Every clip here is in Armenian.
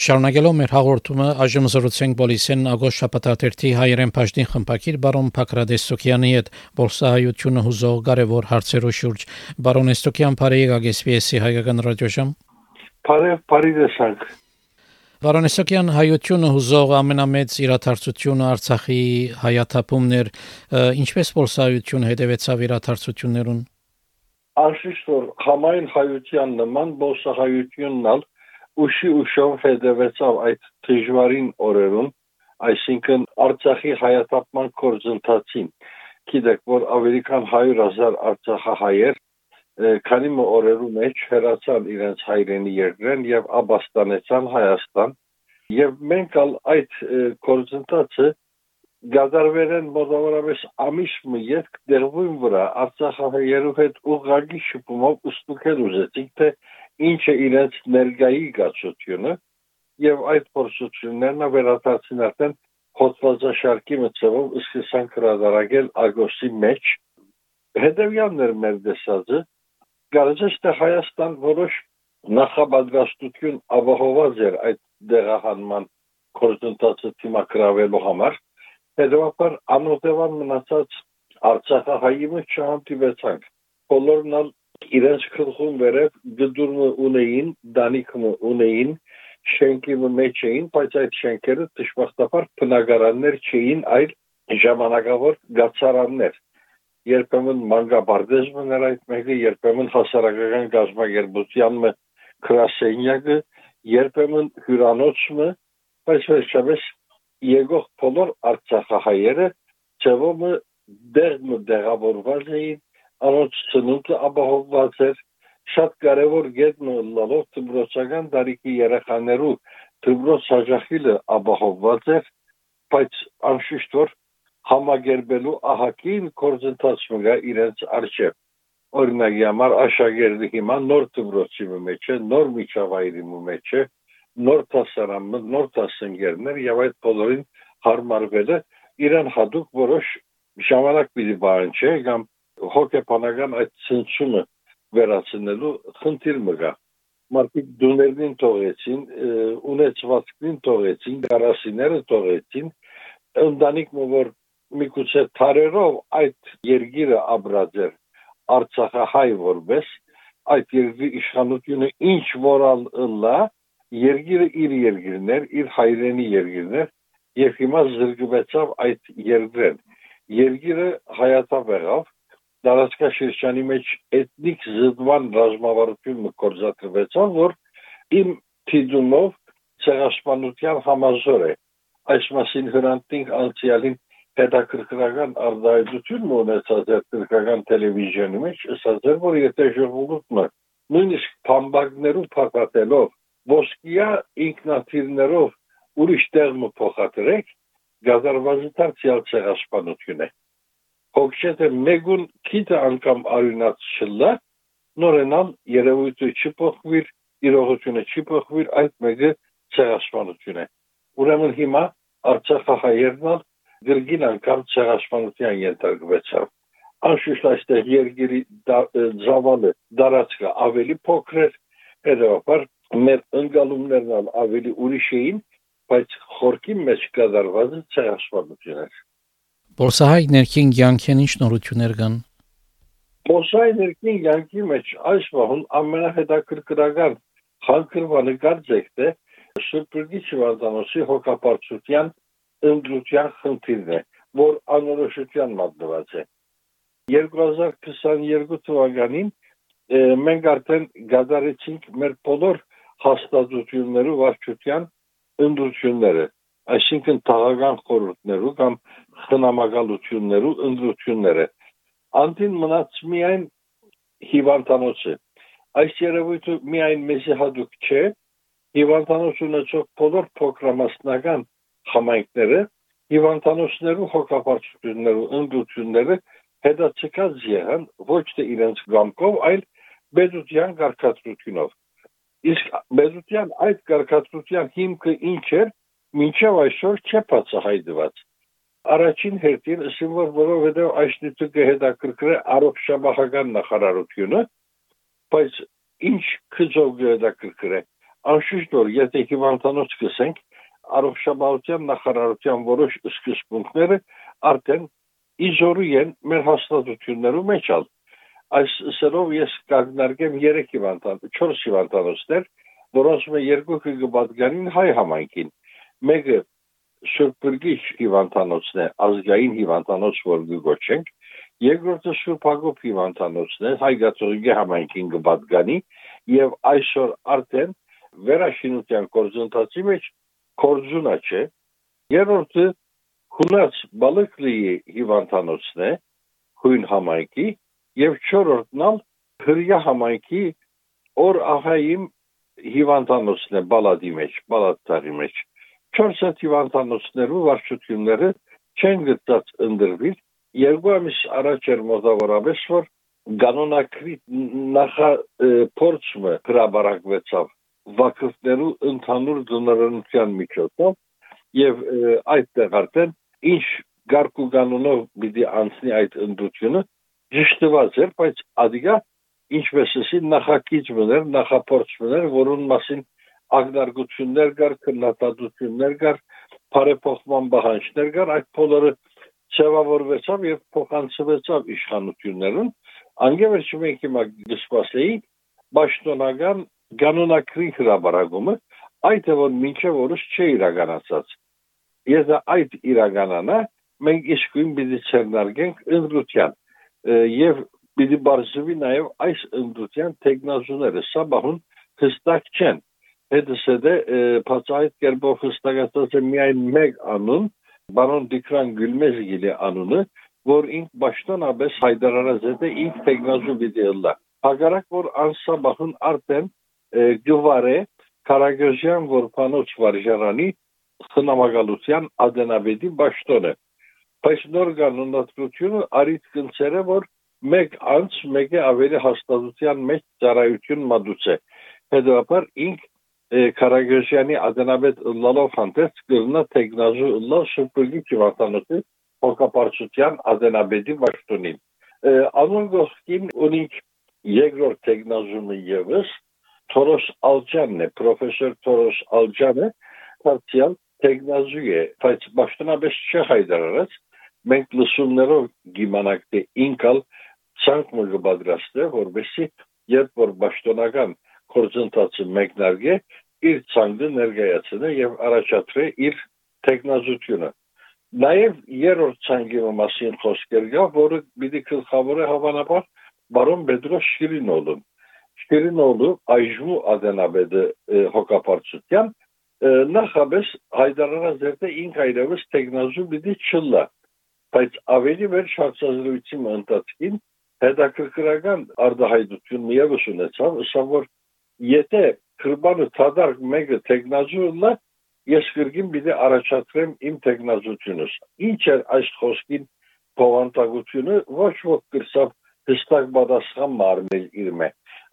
Շարունակելով մեր հաղորդումը այժմ զրուցենք Բոլիսեն Ագոշ շապատաթերթի հայերեն բաժնի խմբակիր բարոն Փակրադեստոկյանի հետ Բոլսահայությունը հուզող կարևոր հարցերու շուրջ բարոն Էստոկյան բարեգ ագեսպիեսի հայկական ռադիոժամ Բարև բարի դեսանք Բարոն Էստոկյան հայությունը հուզող ամենամեծ իրադարձությունը Արցախի հայաթափումներ ինչպես Բոլսահայությունը հետևեցավ իրադարձություններուն Անշիշտ որ համայն հայության նման Բոլսահայությունն ալ ուշի ուշով հետևեցավ այդ դժվարին օրերուն, այսինքն Արցախի հայատապման կորձընթացին։ Գիտեք, որ ավելի քան 100.000 արցախահայեր քանի օրերու մեջ հեռացան իրենց հայրենի երկրեն եւ աբաստանեցան Հայաստան եւ մենք ալ այդ կորձընթացը գազարվերեն մոտավորապես ամիս մի յետք դերվում վրա արցախահայերու հետ ուղղակի շփումով ուսուցել ուզեցինք թե ինչ է իրենց ներգայի գացությունը եւ այդ փորձություններն վերադարձին արդեն հոդվածաշարքի մծով սկսան կրադարագել ագոստի մեջ հետևյալն էր մեր դեսածը. Գարեջը թե Հայաստան որոշ նախաբադրաստություն ապահոված էր այդ դեղահանման կորզընթացը թիմակրավելու համար հետևաբար անօտևան մնացած Արցախահայի մեջ չհանդիպեցանք բոլորն իրենց քրխուն վերև գդուրը ունեին, դանիքը ունեին, շենքի մեջ էին, բայց այդ շենքերը դժբախտաբար բնակարաններ չէին, այլ ժամանակավոր գացարաններ։ Երբեմն մանկաբարձեզմն էր այդ մեկը, երբեմն հասարակական գազագերբության մը քրասենյակը, երբեմն հյուրանոցը, բայց վերջապես եկող բոլոր արցախահայերը ծովը դեղը դեղավորված էին անոնց ծնունդը ապահովված էր շատ կարևոր գետն լալով դպրոցական տարիքի երեխաներու դպրոց հաջախիլը ապահովված էր բայց անշուշտ որ համագերբելու ահակին կորզընթացում գա իրենց արժև օրինակի համար աշակերտի հիմա նոր դպրոցի մեջ է նոր միջավայրի մեջ է նոր տասարանը նոր տասնգերներ եւ այդ բոլորին հարմարվելը իրան հadoop որոշ ժամանակ պիտի բան չէ կամ հոգեբանական այդ ցնցումը վերացնելու խնդիր մը գա մարդիկ դուներին թողեցին ունեցվածքին թողեցին գարասիները թողեցին ընտանիք որ միգուցե թարերով այդ երգիրը ապրած էր արցախահայ որպես այդ երկրի իշխանությունը ինչ որալ լա երգիրը իր երգիրներ իր հայրենի երգիրներ եւ հիմա զրկվեցավ այդ երգրեն երգիրը հայատավ եղավ տարածքաշրջանի մեջ էթնիկ զդվան ռազմավարությունը կորզատրվեցավ, որ իմ թիդումով ցեղասպանության համազոր է։ Այս մասին հրանտինք անցյալին հետաքրքրական արտահայտություն ունեցած է թուրքական տելևիզիոնի մեջ, ասած էր, որ եթե ժողովուրդը նույնիսկ փամբակներով փակատելով ոսկիա ինքնաթիռներով ուրիշ տեղ մը փոխադրեք, գազարվազի դարձյալ ցեղասպանություն է հոգշեթը մեգուն քիթը անգամ արյունած չլա նորենալ երևույթը չփոխվիր իրողությունը չփոխվիր այդ մեկը ցեղասպանություն է ուրեմն հիմա արցախահայերն գրգին անգամ ցեղասպանության ենթարկվեցավ անշուշտ այստեղ երգերի զավալը դարածքը ավելի փոքր էր հետևաբար մեր ընկալումներն ավելի ուրիշ էին բայց խորքի մեջ կատարված ցեղասպանություն էր Որսահայ ներքին կյանքեն ինչ նորություններ կան։ Որսահայ ներքին կյանքի մեջ այս վաղուն ամենահետաքրքրական խնդրվանը կարծեք թե Սուրբուրգի Չվարդանոսի հոգապարծության ընդրության խնդիրն է, որ անորոշության մատնված է։ 2022 թվականին մենք արդեն գազարեցինք մեր բոլոր հաստատություններու վարչության ընդրությունները այսինքն թաղական խորհուրդներու կամ խնամակալություններու ընդրությունները անտին մնաց միայն հիվանդանոցը այս երևույթը միայն մեզի հadoop չէ հիվանդանոց ունեցող բոլոր փոքրամասնական համայնքները հիվանդանոցներու հոգապարծություններու ընդրությունները հետաձգած եղան ոչ թե իրենց գամքով այլ բեզության կարգադրությունով իսկ բեզության այդ կարգադրության հիմքը ինչ էր մինչև այսօր չէ բացահայտված։ Առաջին հերթին ասեմ որ որովհետև այս նյութը հետաքրքրե առողջապահական նախարարությունը, բայց ինչ քծով հետաքրքրե Անշուշտ որ եթե հիվանդանոց գսենք, առողջապահության նախարարության որոշ սկզբունքները արդեն իզորի են մեր հաստատություններում մեջ ալ։ Այս սերով ես կարգնարկեմ 3 հիվանդան, 4 հիվանդանոցներ, որոնց մե երկու կգբադգանին հայ համայնքին։ Մեկը Սուրբ Գրգիչ հիվանդանոցն է, ազգային հիվանդանոց, որ գոչենք, երկրորդը Հակոբ հիվանդանոցն է, հայգացողի համայնքին կպատկանի եւ այսօր արդեն վերաշինության կորձընթացի մեջ կորձունա չէ։ Երրորդը Խունած Բալակլի հիվանդանոցն է, հույն համայնքի եւ չորրորդն ալ հրյա համայնքի օր ահայիմ հիվանդանոցն է բալադի մեջ, բալադտարի մեջ 4 հիվանդանոցներու վարչությունները չեն գտած ընդրվել երկու ամիս առաջ էր մոտավորապես որ կանոնակրի նախա փորձը հրաբարակվեցավ վակրտներու ընդհանուր դոնորանության միջոցով եւ այդտեղ արդեն ինչ գարկու կանոնով պիտի անցնի այդ ընդդությունը ճշտված էր բայց ադիգա ինչպես ասի նախակից մներ նախապորձ մներ որուն մասին ագնարգություններ կար, քննադատություններ կար, բարեփոխման բանջներ կար, այդ բոլորը ծավալվեցավ եւ փոխանցվեցավ իշխանություններուն։ Անգևերջ մենք հիմա դիսպասեի պաշտոնական կանոնակրի հրաբարագումը, այդ է որ մինչև օրս չէ իրականացած։ Եթե այդ իրականանա, մենք իսկույն պիտի ցերնարգենք ընդրության եւ պիտի բարձվի նաեւ այս ընդրության տեխնազուները, սա բահուն հստակ չեն հետս է բացահայտ կերպով հստակացած է միայն մեկ անուն, բարոն Դիկրան Գյուլմեզգիլի անունը, որ ինք պաշտոնապես հայտարարած է ինք տեխնազու դիտելա։ Հակառակ որ անսաբահուն արդեն գյուվարե Կարագոժյան որփանոց վարժարանի խնամակալության ադենաբեդի պաշտոնը։ Բայց նոր կանոնադրությունը արիտ կնցերը որ մեկ անց մեկը ավելի հաստատության մեջ ծառայություն մատուցե։ Հետևաբար ինք Կարագոժյանի ադենաբեդ լալով հանդերձ կրնա տեգնաժու լավ շուպուլի ճվատանոթի հոգապարչության ադենաբեդի վաշտունին։ Անուն գողքին ունիք երկրորդ տեգնաժումը եվս Թորոս Ալջանն է, պրոֆեսոր Թորոս Ալջանը, partial տեգնաժու է, բայց բաշտոնապես չհայդարարած, մենք լսումներով գիմանանք թե ինքալ ցանկ մը կբադրաստե, որովհետեւ երբ որ բաշտոնական գործընթացը մեկնարկե իր ցանկը ներկայացնե եւ առաջադրե իր տեխնազությունը Նաև երրորդ ցանկի մասին խոսքեր կա, որը պիտի գլխավորը հավանաբար բարոն Պետրոս Շիրինոլուն։ Շիրինոլը այժմ ադենաբեդը հոգապարծության նախաբես հայտարարած էր ինք այրևս տեխնազու պիտի չլա բայց ավելի վեր շարժազրույցի ընթացքին հետաքրքրական արտահայտություն միևս ունեցավ, ըստ որ եթե քրբանը թադարք մեկը տեխնազուրը ես գրգին պիտի առաջադրեմ իմ տեխնազությունս ինչ է այս խոսքին փոխանցությունը ոչ ոք կրսավ հստակ պատասխան մարմել իր մե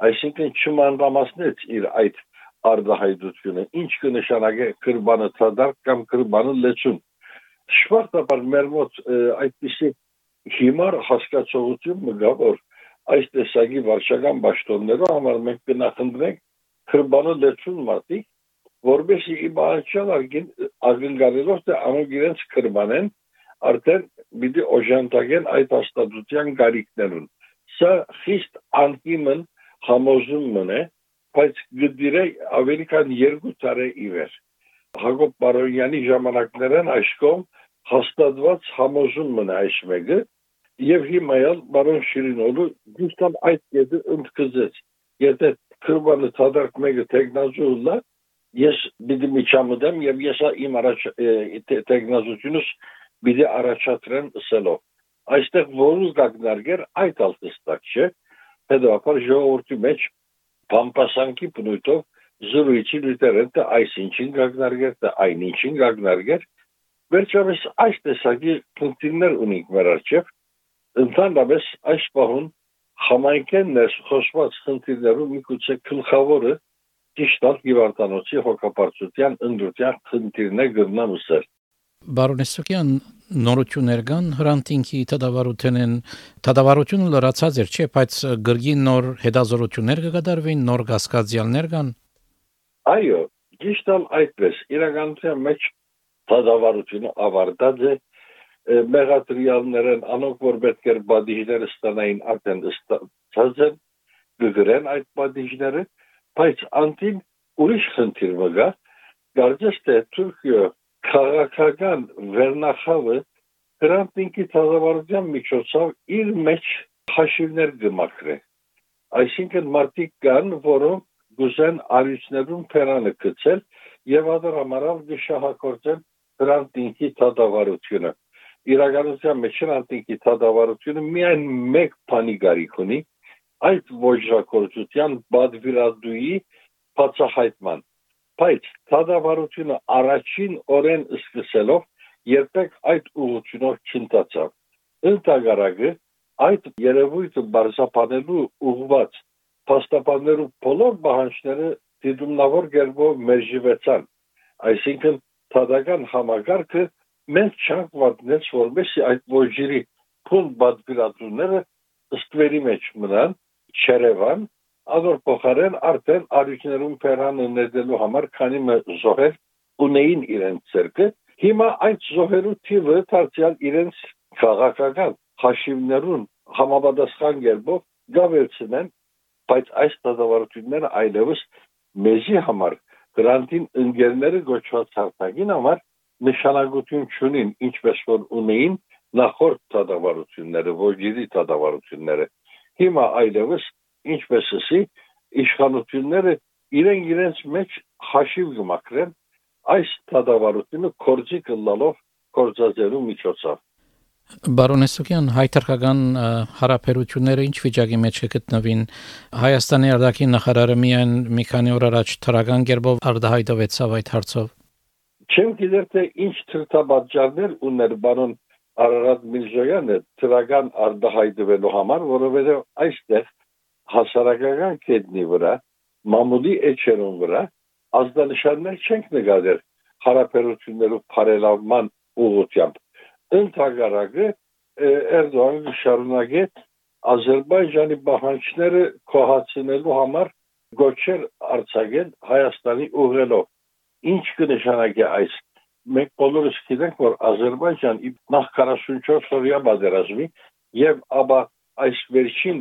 այսինքն չմանրամասնեց իր այդ արտահայտությունը ինչ կնշանակե քրբանը թադարք կամ քրբանը լեցուն շվարտաբար մեր մոտ այդպիսի հիմար հասկացողություն մգա որ այս տեսակի վարչական պաշտոններով համար մենք կնախընտրենք քրբանը լեցուն մատիկ, որբեսի իբանչալ արգին արգնգարելով թե անոնք իրենց քրբանեն արդեն պիտի օժանդակեն այդ հաստատության գարիկներուն։ Սա խիստ անկիմն համոզումն է, բայց գդիրե ավելի քան երկու տարի իվեր։ Հակոբ Բարոյանի ժամանակներն աշխոմ հաստատված համոզումն է այս մեկը եւ հիմա էլ բարոն Շիրինովը դուստան այդ կետը ընդգծեց եթե քրբանը ցադարք մեկը տեխնազուլա ես բիդի միջամդեմ եւ ես իմ առաջ տեխնազությունս բիդի առաջադրեմ սելով այստեղ որուս գագնարգեր այդ ալտստակ չէ հետո ժողովրդի մեջ բամպասանքի բնույթով զրույցի լիտերենտը այսինչին գագնարգեր թե այնինչին գագնարգեր վերջապես այս տեսակի փունկտներ ունենք մեր առջև ընդհանրապես այս պահուն համայնքեն ներս խոսված խնդիրներու միգուցե գլխավորը ճիշտալ հիվանդանոցի հոգապարծության ընդդրության խնդիրն է գտնամսել Բարոնեսոկյան նորություններ կան հրանտինքի տադավարութենեն տադավարությունը լրացած էր չէ բայց գրգին նոր հետազորություններ կգադարվին նոր գասկածյալներ կան Այո, ճիշտ այդպես։ Իրականության մեջ դադավարությունը ավարտած է մեղատրիալներն անոնք որ պետք էր բադիժները ստանային արդեն ստացած են գգրեն այդ բադիժները բայց անտին ուրիշ խնդիր մգա կարծես թե Թուրքիա քաղաքական վերնախավը Հրանտ ինքի թազավարության միջոցով իր մեջ հաշիվներ գմակրե։ Այսինքն մարդիկ կան, որոնք գուզեն արիցներուն փերանը գցել եւ ադրամարավ գշահակորձեն հրանտ ինքի թադավարությունը։ Իրականության մեջ հրանտ ինքի թադավարությունը միայն մեկ բանի գարիք ունի, այդ ոչրակորձության բադվիրադուի բացահայտման։ Բայց թադավարությունը առաջին օրեն սկսելով երբեք այդ ուղղությունով չընթացավ։ Ընդհանրակը այդ երևույթը բարձապանելու ուղված փաստաբաններու բոլոր բանջները դիտումնավոր գերբով մերժվեցան։ Այսինքն թադական համագարկը մենք չանք պատմեց, որովհետեւ այդ ոչիրի փոլ բադգրածունները սկվերի մեջ մնան, չերևան, ազոր փոխարեն արդեն արյուքներում փերանը ներդելու համար քանի զոհեր ունեին իրենց ցերկը, հիմա այդ զոհերու թիվը դարձյալ իրենց քաղաքական հաշիվներուն համապատասխան գերբով գավելցնեն, բայց այս դատավարությունները այլևս մեզի համար գրանտին ընկերները գոչված հարթակին համար նշանակություն չունին, ինչպես որ ունեին նախորդ դատավարությունները, ոչիրի դատավարությունները։ Հիմա այլևս ինչպես ասի, իշխանությունները իրեն իրենց մեջ հաշիվ կմակրեն այս դատավարությունը կորձի կլալով կորձածելու միջոցով Բարոնեսոկյան հայտարարական հարաբերությունները ինչ վիճակի մեջ կգտնվին Հայաստանի արտաքին նախարարը միայն մի քանի օր առաջ թրական կերպով արտահայտվեցավ այդ հարցով Չեմ գիտեր թե ինչ թրթաբաժաններ ուներ բարոն Արարատ Միրզոյանը թրական արտահայտվելու համար, որովհետև այստեղ հասարակական կետնի վրա մամուլի էջերուն վրա ազդանշաններ չենք նկատել հարաբերություններով բարելավման ուղղությամբ։ Ընդհանրակը Էրդողանը շարունակե Ադրբեջանի բանջները կոհացնելու համար գոչեր արձակել Հայաստանի ուղղելով։ Ինչ կնշանակի այս? Մենք բոլորս գիտենք, որ Ադրբեջան նախ 44 տարիա բادرազմի եւ ապա այս վերջին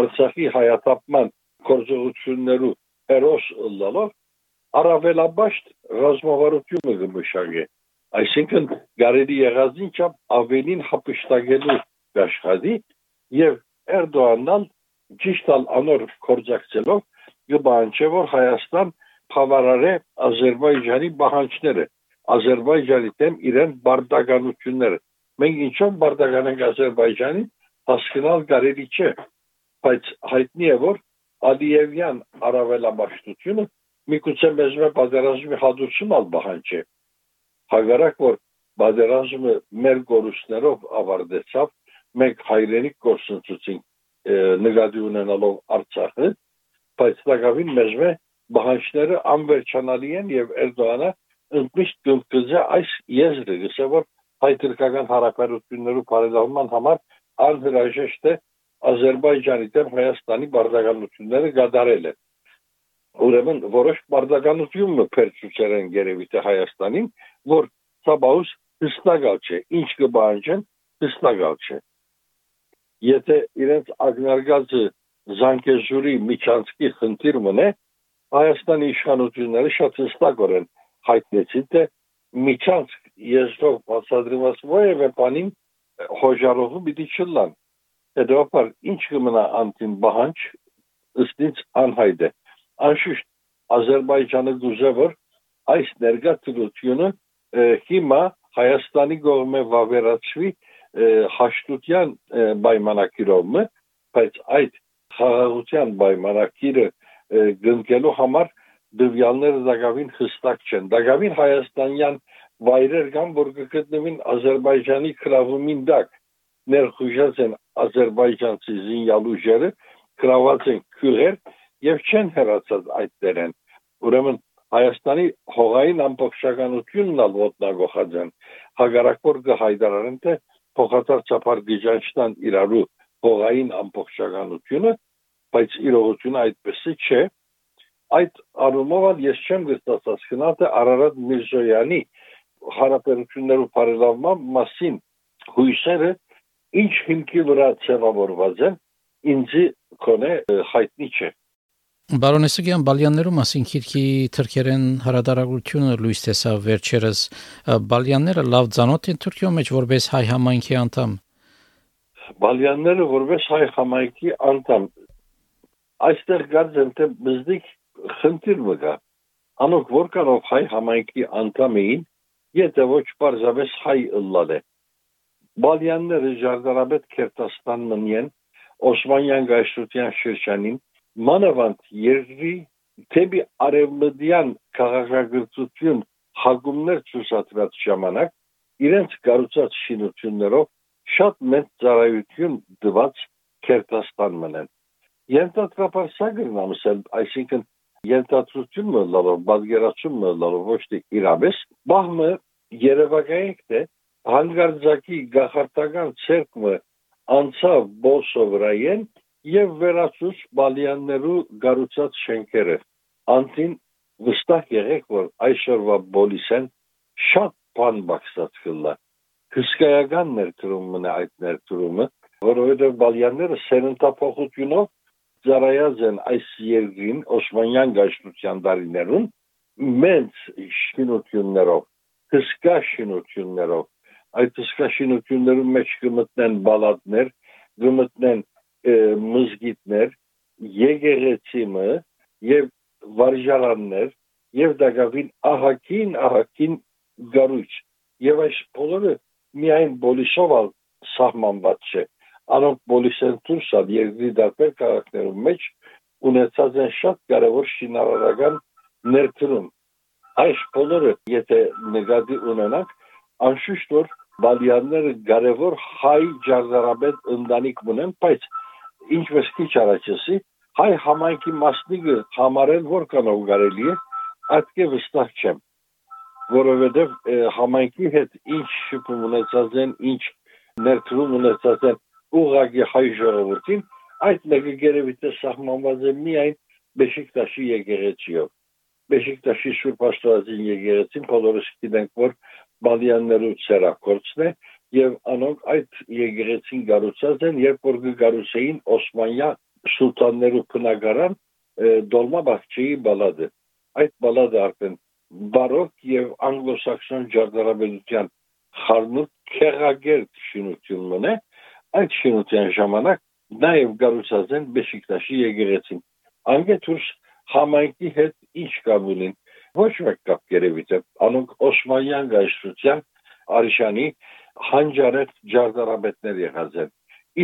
Արցախի հայատապման գործողություններու հերոս լալով առավելաբաշտ ռազմավարությունը գմշագե այսինքն գարելի եղած ինչապ ավելին հապշտագելու աշխատի եւ Էրդոանն ճիշտ անոր կորձակցելով գբանչե որ Հայաստան բավարարե Ադրբեջանի բանջները Ադրբեջանի դեմ իրեն բարդականությունները մենք ինչով բարդական ենք Ադրբեջանի հասկանալ կարելի չէ բայց հայտնի է որ Ալիևյան առավելաբաշտությունը միգուցե մեզ մե պատերազմի հադուցում ալ բահանջե հագարակ որ պատերազմը մեր գորուստներով ավարտեցավ մենք հայրենիք գործընծուցինք նկատի ունենալով Արցախը բայց դակավին մեզ մե բահանջները անվերջանալի են եւ Էրդողանը ընդմիշտ կգզե այս եզրը գսե որ հայ-թուրքական հարաբերություններու բարելավման համար անհրաժեշտ է Ադրբեջանի դեմ Հայաստանի բարդականությունները գդարել են ուրեմն որոշ բարդականություն փերծուցեր են երևի թե Հայաստանին, որ ցաբաուս հստակալ չէ, ինչ կբանջեն հստակալ չէ։ Եթե իրենց ագնարգածը Զանկեժուրի միջանցքի խնդիր մնե, Հայաստանի իշխանությունները շատ հստակորեն հայտնեցին, թե միջանցք եզրով բացադրված ովևէ բանին հոժարողը պիտի չլան։ Հետևաբար ինչ կմնա անտին բահանջ ըստ ինձ անհայտ է անշուշտ Ադրբեջանը գուզե որ այս ներկա ծրությունը հիմա Հայաստանի կողմը վավերացվի հաշտության պայմանակիրովը, բայց այդ խաղաղության պայմանակիրը գնկելու համար դվյալները դակավին հստակ չեն։ Դակավին հայաստանյան վայրեր կան, որ կգտնվին Ադրբեջանի քրավումին դակ ներխուժած են ադրբեջանցի զինյալուժերը, քրաված են քյուղեր եւ չեն հեռացած այդ դերեն ուրեմն Հայաստանի հողային ամբողջականությունն ալ ոտնագողած են հագարակոր կհայտարարեն թե փոխադարձ չափար գիջանշտան իրարու հողային ամբողջականությունը բայց իրողությունը այդպեսի չէ այդ առումով ես չեմ գտածած գնահատը Արարատ Միրզոյանի հարաբերություններու բարելավման մասին հույսերը ինչ հիմքի վրա ձևավորված են ինձ կոնե հայտնի չէ Բարոնեսիգյան Բալյաններու մասին քիրքի թրքերեն հարադարագությունը լույս տեսավ վերջերս Բալյանները լավ ցանոթ են Թուրքիո մեջ որպես հայ համայնքի անդամ Բալյանները որպես հայ համայնքի անդամ այստեղ գարձեմ թե բզդիկ խնդիր մգա անոք որքանով հայ համայնքի անդամ էին եթե ոչ պարզապես հայ ըլլալ է Բալյանները Ժարդարաբեդ Քերտաստան մնյեն Օսմանյան գայշրության շրջանին մանավանդ երկրի թեպի արևմտյան քաղաքագործություն հագումներ ցուսացված ժամանակ իրենց կառուցած շինություններով շատ մեծ ծառայություն դված Քերտաստան մնեն ենթատրապես սա գրնամսել, այսինքն ենթադրությունը լավ, բազմերացումը լավ, ոչ թե իրավես, բահմը Երևակայեք թե հանգարձակի գախարտական ցերկը անցավ Բոլսովրայեն եւ վերացուց Բալյաններու գառուցած շենքերը։ Անտին վստահ եղեք, որ այսօրվա Բոլիսեն շատ բան բացած կլա։ Հսկայական ներդրումն է այդ ներդրումը, որովհետև Բալյանները սերնդափոխությունով ծառայած են այս երկրին Օսմանյան գաշտության դարիներուն մեծ շինություններով հսկա շինություններով այդ հսկա շինություններում մեջ կմտնեն բալատներ կմտնեն մզգիտներ, եկեղեցիմը եւ վարժարաններ եւ դակավին ահակին ահակին գարույց եւ այս բոլորը միայն բոլիսով ալ սահմանված չէ անոնք բոլիսեն դուրսալ երկրի դարբեր քաղաքներում մեջ ունեցած են շատ կարևոր շինարարական ներդրում այս բոլորը եթե նկատի ունենանք անշուշտ որ բալյանները կարևոր հայ ջարդարաբեդ ընտանիք ունեն բայց ինչպես քիչ առաջեսի հայ համայնքի մասնիկը համարել որքանով կարելի է այդքե վստահ չեմ որովհետև համայնքի հետ ինչ շփում ունեցած են ինչ ներդրում ունեցած են ուղղակի հայ ժողովրդին այդ մեկը գերեւիտը սահմանված է միայն Բեշիկտաշի եկեղեցիով Բեշիկտաշի Սուրբ Աստվածին եկեղեցին բոլորս գիտենք որ Բալյաններու ցերակորցն է եւ անոնք այդ եկեղեցին գառուցած են երբ որ գառուցեին Օսմանյա սուլտաններու քնագարան դոլմա բախչեի բալադը այդ բալադը արդեն բարոկ եւ անգլոսաքսոն ջարդարաբերության խառնուրդ քեղագերտ շինությունն է այդ շինության ժամանակ նաեւ գառուցած են Բեշիկտաշի եկեղեցին անգետուրս համայնքի հետ ինչ կապ ունին ոչ մեկ կապ երևիցե անոնք Օսմանյան գայշրության Արիշանի հանջարետ ջարդարաբետներ եղած են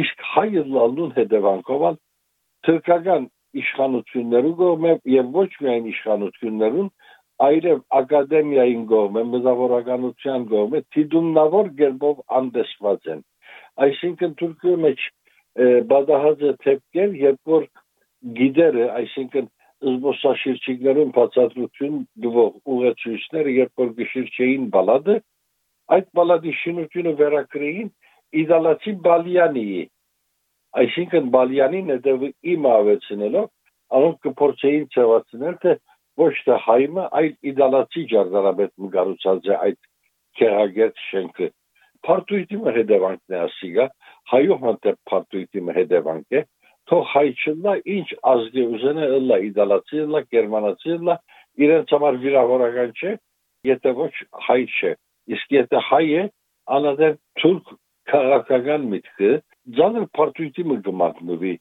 իսկ հայը լալուն հետևանքով թրկական իշխանություններու կողմը եւ ոչ միայն իշխանություններուն այլև ակադեմիային կողմը մզավորականության կողմը թիդումնավոր գերբով անդեսված են այսինքն Թուրքիո մեջ բադահած է թեփքեր երբ որ գիդերը այսինքն զբոսաշրջիկներուն բացատրություն դվող ուղեցույցները երբ որ գիշեր չէին բալադը այդ բալադի շինությունը վերակրեին իդալացի Բալյանիի այսինքն Բալյանին հետևը իմ ավեցնելով անոնք կփորձեին ցավացնել թե ոչ թե հայմը այլ իդալացի ջարդարաբեդ մգարուցած է այդ քեղագերտ շենքը Պարտույտի հետևանքն է ասիգա հայու հանդեպ պարտույտի հետևանք է թող հայ չլա ինչ ազգի ուզենը լա իդալացի լա գերմանացի լա իրենց համար վիրավորական չէ եթե ոչ հայ չէ իսկ եթե հայ է անադեր թուրք քաղաքական միտքը ցաներ պարտույտի մը գմատնվի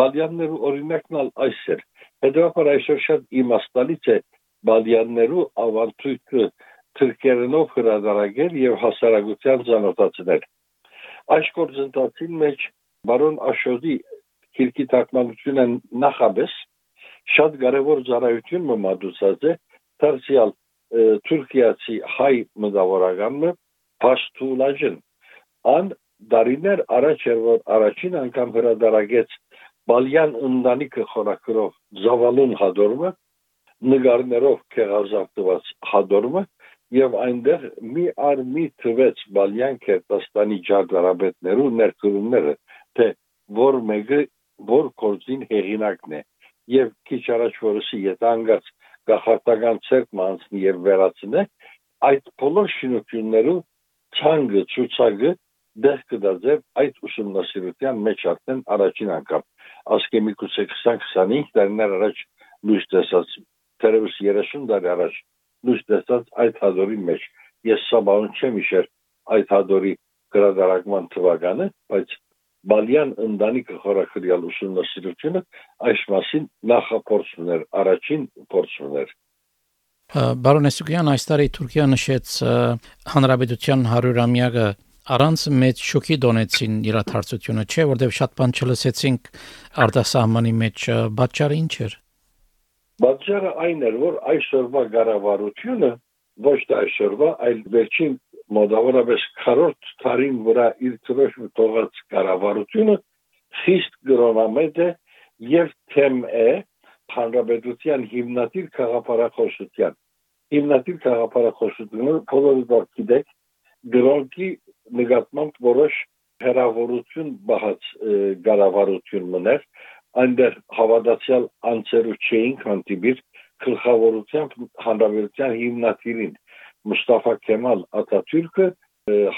բալյաններու օրինակն ալ այս էր հետևաբար այսօր շատ իմաստալից է բալյաններու ավարտույթը թրկերենով հրադարագել եւ հասարակության ցանոթացնել այս գործընթացին մեջ բարոն Աշոդի քիրքի թարգմանությունը նախաբես շատ կարևոր ծառայություն մատուցած է դարձյալ Թուրքիացի հայ մտավորականը Փաշտուլաջն ան դարիներ առաջ էր որ առաջին անգամ հրադարագեց Բալյան ընտանիքը խորակրով զավալուն հադորմը նկարներով քեղազատված հադորմը եւ այնտեղ մի ար մի թվեց Բալյան Քերտաստանի ջագարաբետներու ներկրումները թե որ մեկը որ կորձին հեղինակն է եւ քիչ առաջ որսի յետանգած գախարտական ցերկ մանցնի եւ վերացնե այդ բոլոր շինություններու ցանգը ցուցակը դեղ կդարձեր այդ ուսումնասիրության մեջ արդեն առաջին անգամ ասկե միգուցե 20-25 տարիներ առաջ լույս տեսած դերևս 30 տարի առաջ լույս տեսած այդ հադորի մեջ ես սա բան չեմ իշեր այդ հադորի գրադարակման թվականը բայց բալյան ընտանիքը խորախրյալ ուսումնասիրությունը այս մասին նախապորցում էր առաջին փորձում էր Բարոնեսուկյան այս տարի Թուրքիա նշեց հանրապետության 100-ամյակը առանց մեծ շոկի դոնեցին իրաթարցությունը, չէ, որտեղ շատ բան չլսեցինք արտասահմանի մեջ, բաճարը ինչ էր։ Բաճարը այն էր, որ այսօրվա ղարավարությունը ոչ թե այսօրվա, այլ վերջին մոտավորապես 40 տարին վրա իր ծրոշը թողած ղարավարությունը խիստ գրոնամետ է եւ թեմ է հանրապետության հիմնադիր քաղաքապարախոսության հիմնադիր քաղաքապարախոսությունը բոլորը գիտեք գրոնքի նկատմամբ որոշ հերավորություն բահած գարավարություն մներ այնտեղ հավատացյալ անձերու չէին հանդիպիր գլխավորությամբ հանրապետության հիմնադիրին Մուստաֆա Քեմալ Աթաթյուրքը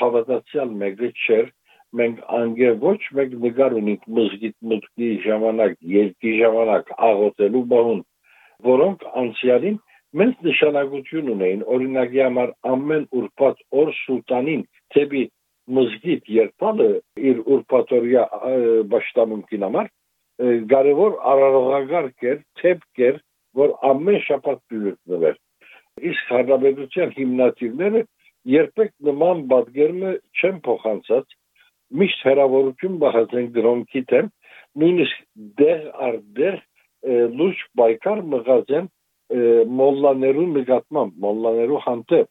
հավատացյալ մեկը չէր մենք անգե ոչ մեկ նկար ունենք մզգիտ մտքի ժամանակ երկի ժամանակ աղոթելու բահուն որոնք անցյալին մեծ նշանակություն ունեին օրինակի համար ամեն ուրբաթ օր սուլտանին թեպի մզգիտ երթալը իր ուրբաթորյա ճշտամունքին համար կարևոր արարողական կեր, թեփ կեր, որ ամեն շաբաթ ծնվեր։ Իսկ հանրապետության հիմնադիրները երբեք նման բادرը չեն փոխանցած, միշտ հերավորություն բացեն գրոնքի դեմ, նույնիսկ դեր արդեր լուրջ բայկար մղազեն մոլլաներու նկատմամբ, մոլլաներու հանդեպ։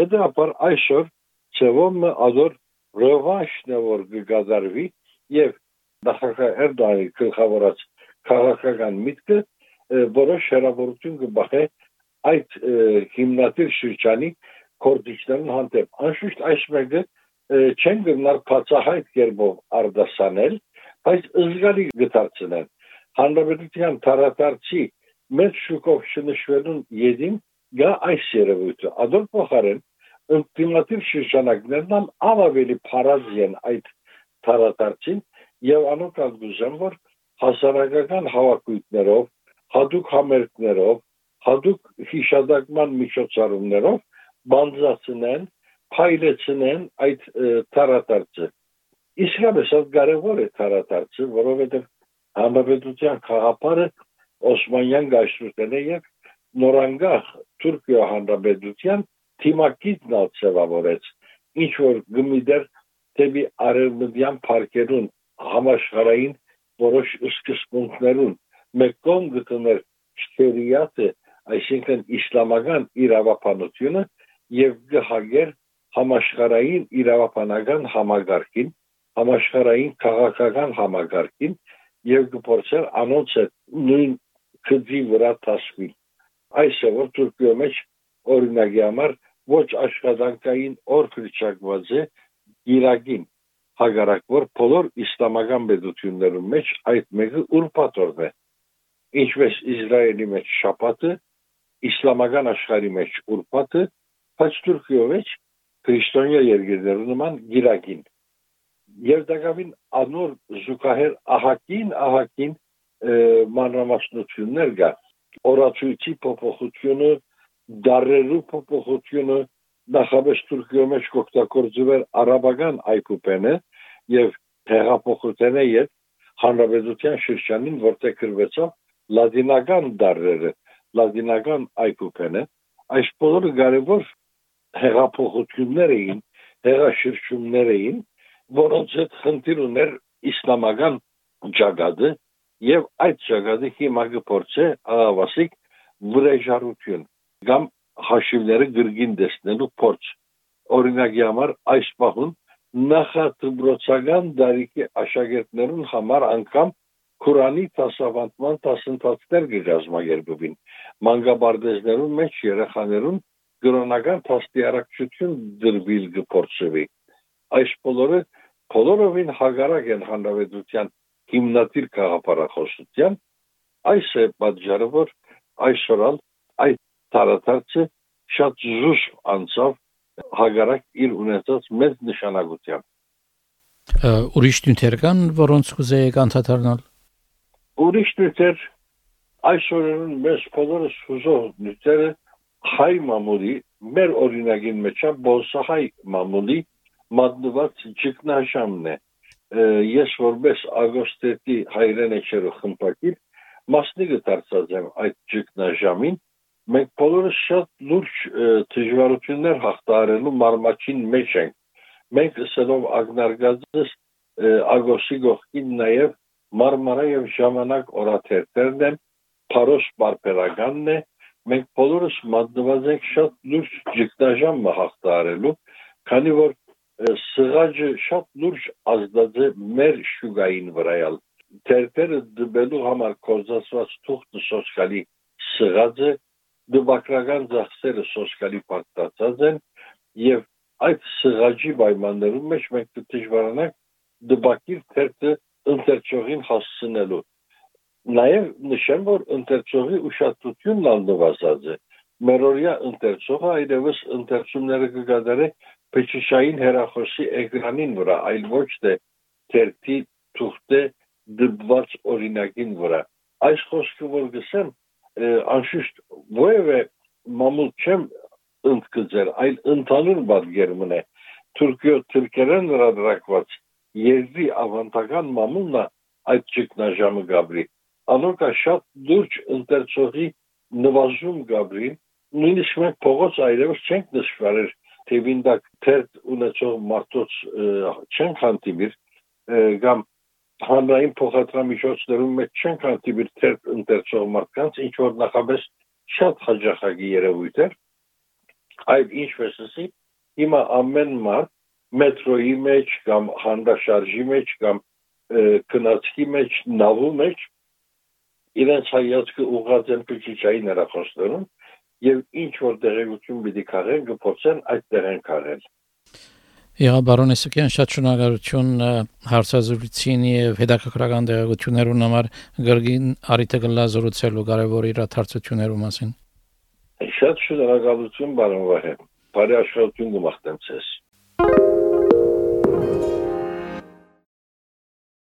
Հետաբար այսօր ծևոմը ազոր ռևանշն է որ կգազարվի եւ նախագահ Էրդողանի գլխավորած քաղաքական միտքը որոշ հերավորություն կբախե այդ հիմնադիր շրջանի կորդիչներն հանդեպ։ Անշուշտ այս մեկը չեն գնալ բացահայտ կերպով արդասանել, բայց զգալի գտարցնել։ Հանրապետության տարածարցի մեծ շուկով շնշվելուն յեդին գա այս երևույթը ադոր փոխարեն ինտիմատիվ շրջանակներն ավելի փարազի են այդ տարածարցին եւ անոք ազգուժեմ, որ հասարակական հավաքույթներով, հadoop համերգներով, հadoop հիշադակման միջոցառումներով բանձացնեն, փայլեցնեն այդ տարատարծը։ Իսկապես հա այդ կարևոր է տարատարծը, որովհետեւ համապետության խաղապարը Օսմանյան գայսրուտն է եւ նորանգախ Թուրքիա հանրապետության թիմակիցն ա ցեղավորեց ինչ որ գմիդեր դեպի արևմտյան парքերուն համաշխարային որոշ սկզբունքներուն մեկոն գտներ շտերիատը այսինքն իսլամական իրավապանությունը եւ գհագեր համաշխարային իրավապանական համագարկին համաշխարային քաղաքական համագարկին եւ գործեր անոնց նույն քծի վրա տասվի այսը որ Թուրքիո մեջ օրինակի համար ոչ աշխատանքային օր քրիչակված է Իրագին հագարակ որ բոլոր իսլամական պետություններում մեջ այդ մեկը ուրբաթորն է ինչպես Իսրայելի մեջ շաբաթը իսլամական աշխարհի մեջ ուրբաթը բայց Թուրքիո մեջ քրիստոնյա երկրներում նման Իրագին եւ դակավին անոր զուգահեռ ահակին ահակին մանրամասնություններ կա օրացույցի փոփոխությունը դարերու փոփոխությունը նախաբեջ Թուրքիո մեջ կօգտագործվել արաբական այկուպենը եւ հեղափոխությունը եւ հանրապետության շրջանին որտեղ գրվեցավ լատինական դարերը լատինական այկուպենը այս բոլորը կարևոր հեղափոխություններ էին հեղաշրջումներ էին որոնց հետ խնդիր ուներ իսլամական ջագադը եւ այդ ճակատի հիմա գործե աղավասիկ վրեժարություն կամ հաշիվները գրգին դեսնելու փորձ օրինակի համար այս պահուն նախատրոցական դարիքի աշակերտներուն համար անգամ Քուրանի դասավանդման դասընթացներ կգազմագերբվին մանկաբարձներուն մեջ երեխաներուն գրոնական փաստիարակչություն դրվիլ գործվի այս բոլորը բոլորովին հագարակ են հանրապետության հիմնադիր քաղաքապարախոսության Այս է պատճառը, որ այսօրալ այդ տարածքը շատ զուսպ անցավ հագարակ իր ունեցած մեծ նշանակությամբ։ Ուրիշ նյութեր կան, որոնց կուզեիք անդրադառնալ։ Ուրիշ նյութեր այսօրերուն մեզ բոլորս հուզող նյութերը հայ մամուլի մեր օրինագին մեջ է բոլսահայ մամուլի մատնված ճգնաժամն է ես որպես ագոստետի հայրենեչերու խմբակիր մասնիկը դարձած եմ այդ ճգնաժամին մենք բոլորս շատ լուրջ դժվարություններ հաղթարելու մարմաչին մեջ ենք մենք ասելով ագնարգածս ագոսի գողքին նաև մարմարա եւ ժամանակ օրաթերթերն են փարոս բարբերականն է մենք բոլորս մատնված ենք շատ լուրջ ճգնաժամ հաղթարելու քանի որ սղաճը շատ լուրջ ազդած է մեր շուգային վրայալ թերթերը դբելու համար կորզացված թուղթը սոսկալի սղաճը դպակրական ծախսերը սոսկալի պարտացած են եւ այդ սղաճի պայմաններում մեջ մենք դժվարանանք դպակիր թերթը ընթերցողին հասցնելու նաեւ նշեմ որ ընթերցողի ուշադրությունն անդվազած է մերորյա ընթերցողը այլևս ընթերցումները կգադարե փեչիշային հերախոսի էկրանին վրա այլ ոչ թե թերթի թուղթե դպված օրինակին վրա այս խոսքը որ գսեմ անշուշտ ովևէ մամուլ չեմ ընդգծել, այլ ընդհանուր բարգերմն է Թուրքիո թուրքերեն հրադրակված եզդի ավանդական մամուլնա այդ ճգնաժամը գաբրի անոնքա շատ դուրջ ընտերցողի նվազում գաբրին նույնիսկ մենք փողոց այլևս չենք նշվել թե վինդակ թերտ ունեցող մարդոց չենք հանդիպիր կամ հանրային փոխադրամիջոցներում մեջ չենք հանդիպիր թերթ ընտրցող մարդկանց, ինչ որ նախապես շատ հաջախակի երևույթ էր, այլ ինչպես ասի, հիմա ամեն մարդ մետրոյի մեջ կամ հանդաշարժի մեջ կամ կնացքի մեջ, նավու մեջ իրենց հայացքը ուղղած են փիչիչային հեռախոսներում եւ ինչ որ տեղեկություն պիտի քաղեն, կփորձեն այդ տեղեն քաղել։ Եղա բարոն Էսոկյան շատ շնորհակալություն հարցազրույցին եւ հետաքրքրական տեղեկություններուն համար գրգին արիթը գլազորուցելու կարևոր իրադարձություններու մասին։ Շատ շնորհակալություն բարոն Վահե։ Բարի աշխատություն կմաղթեմ ցես։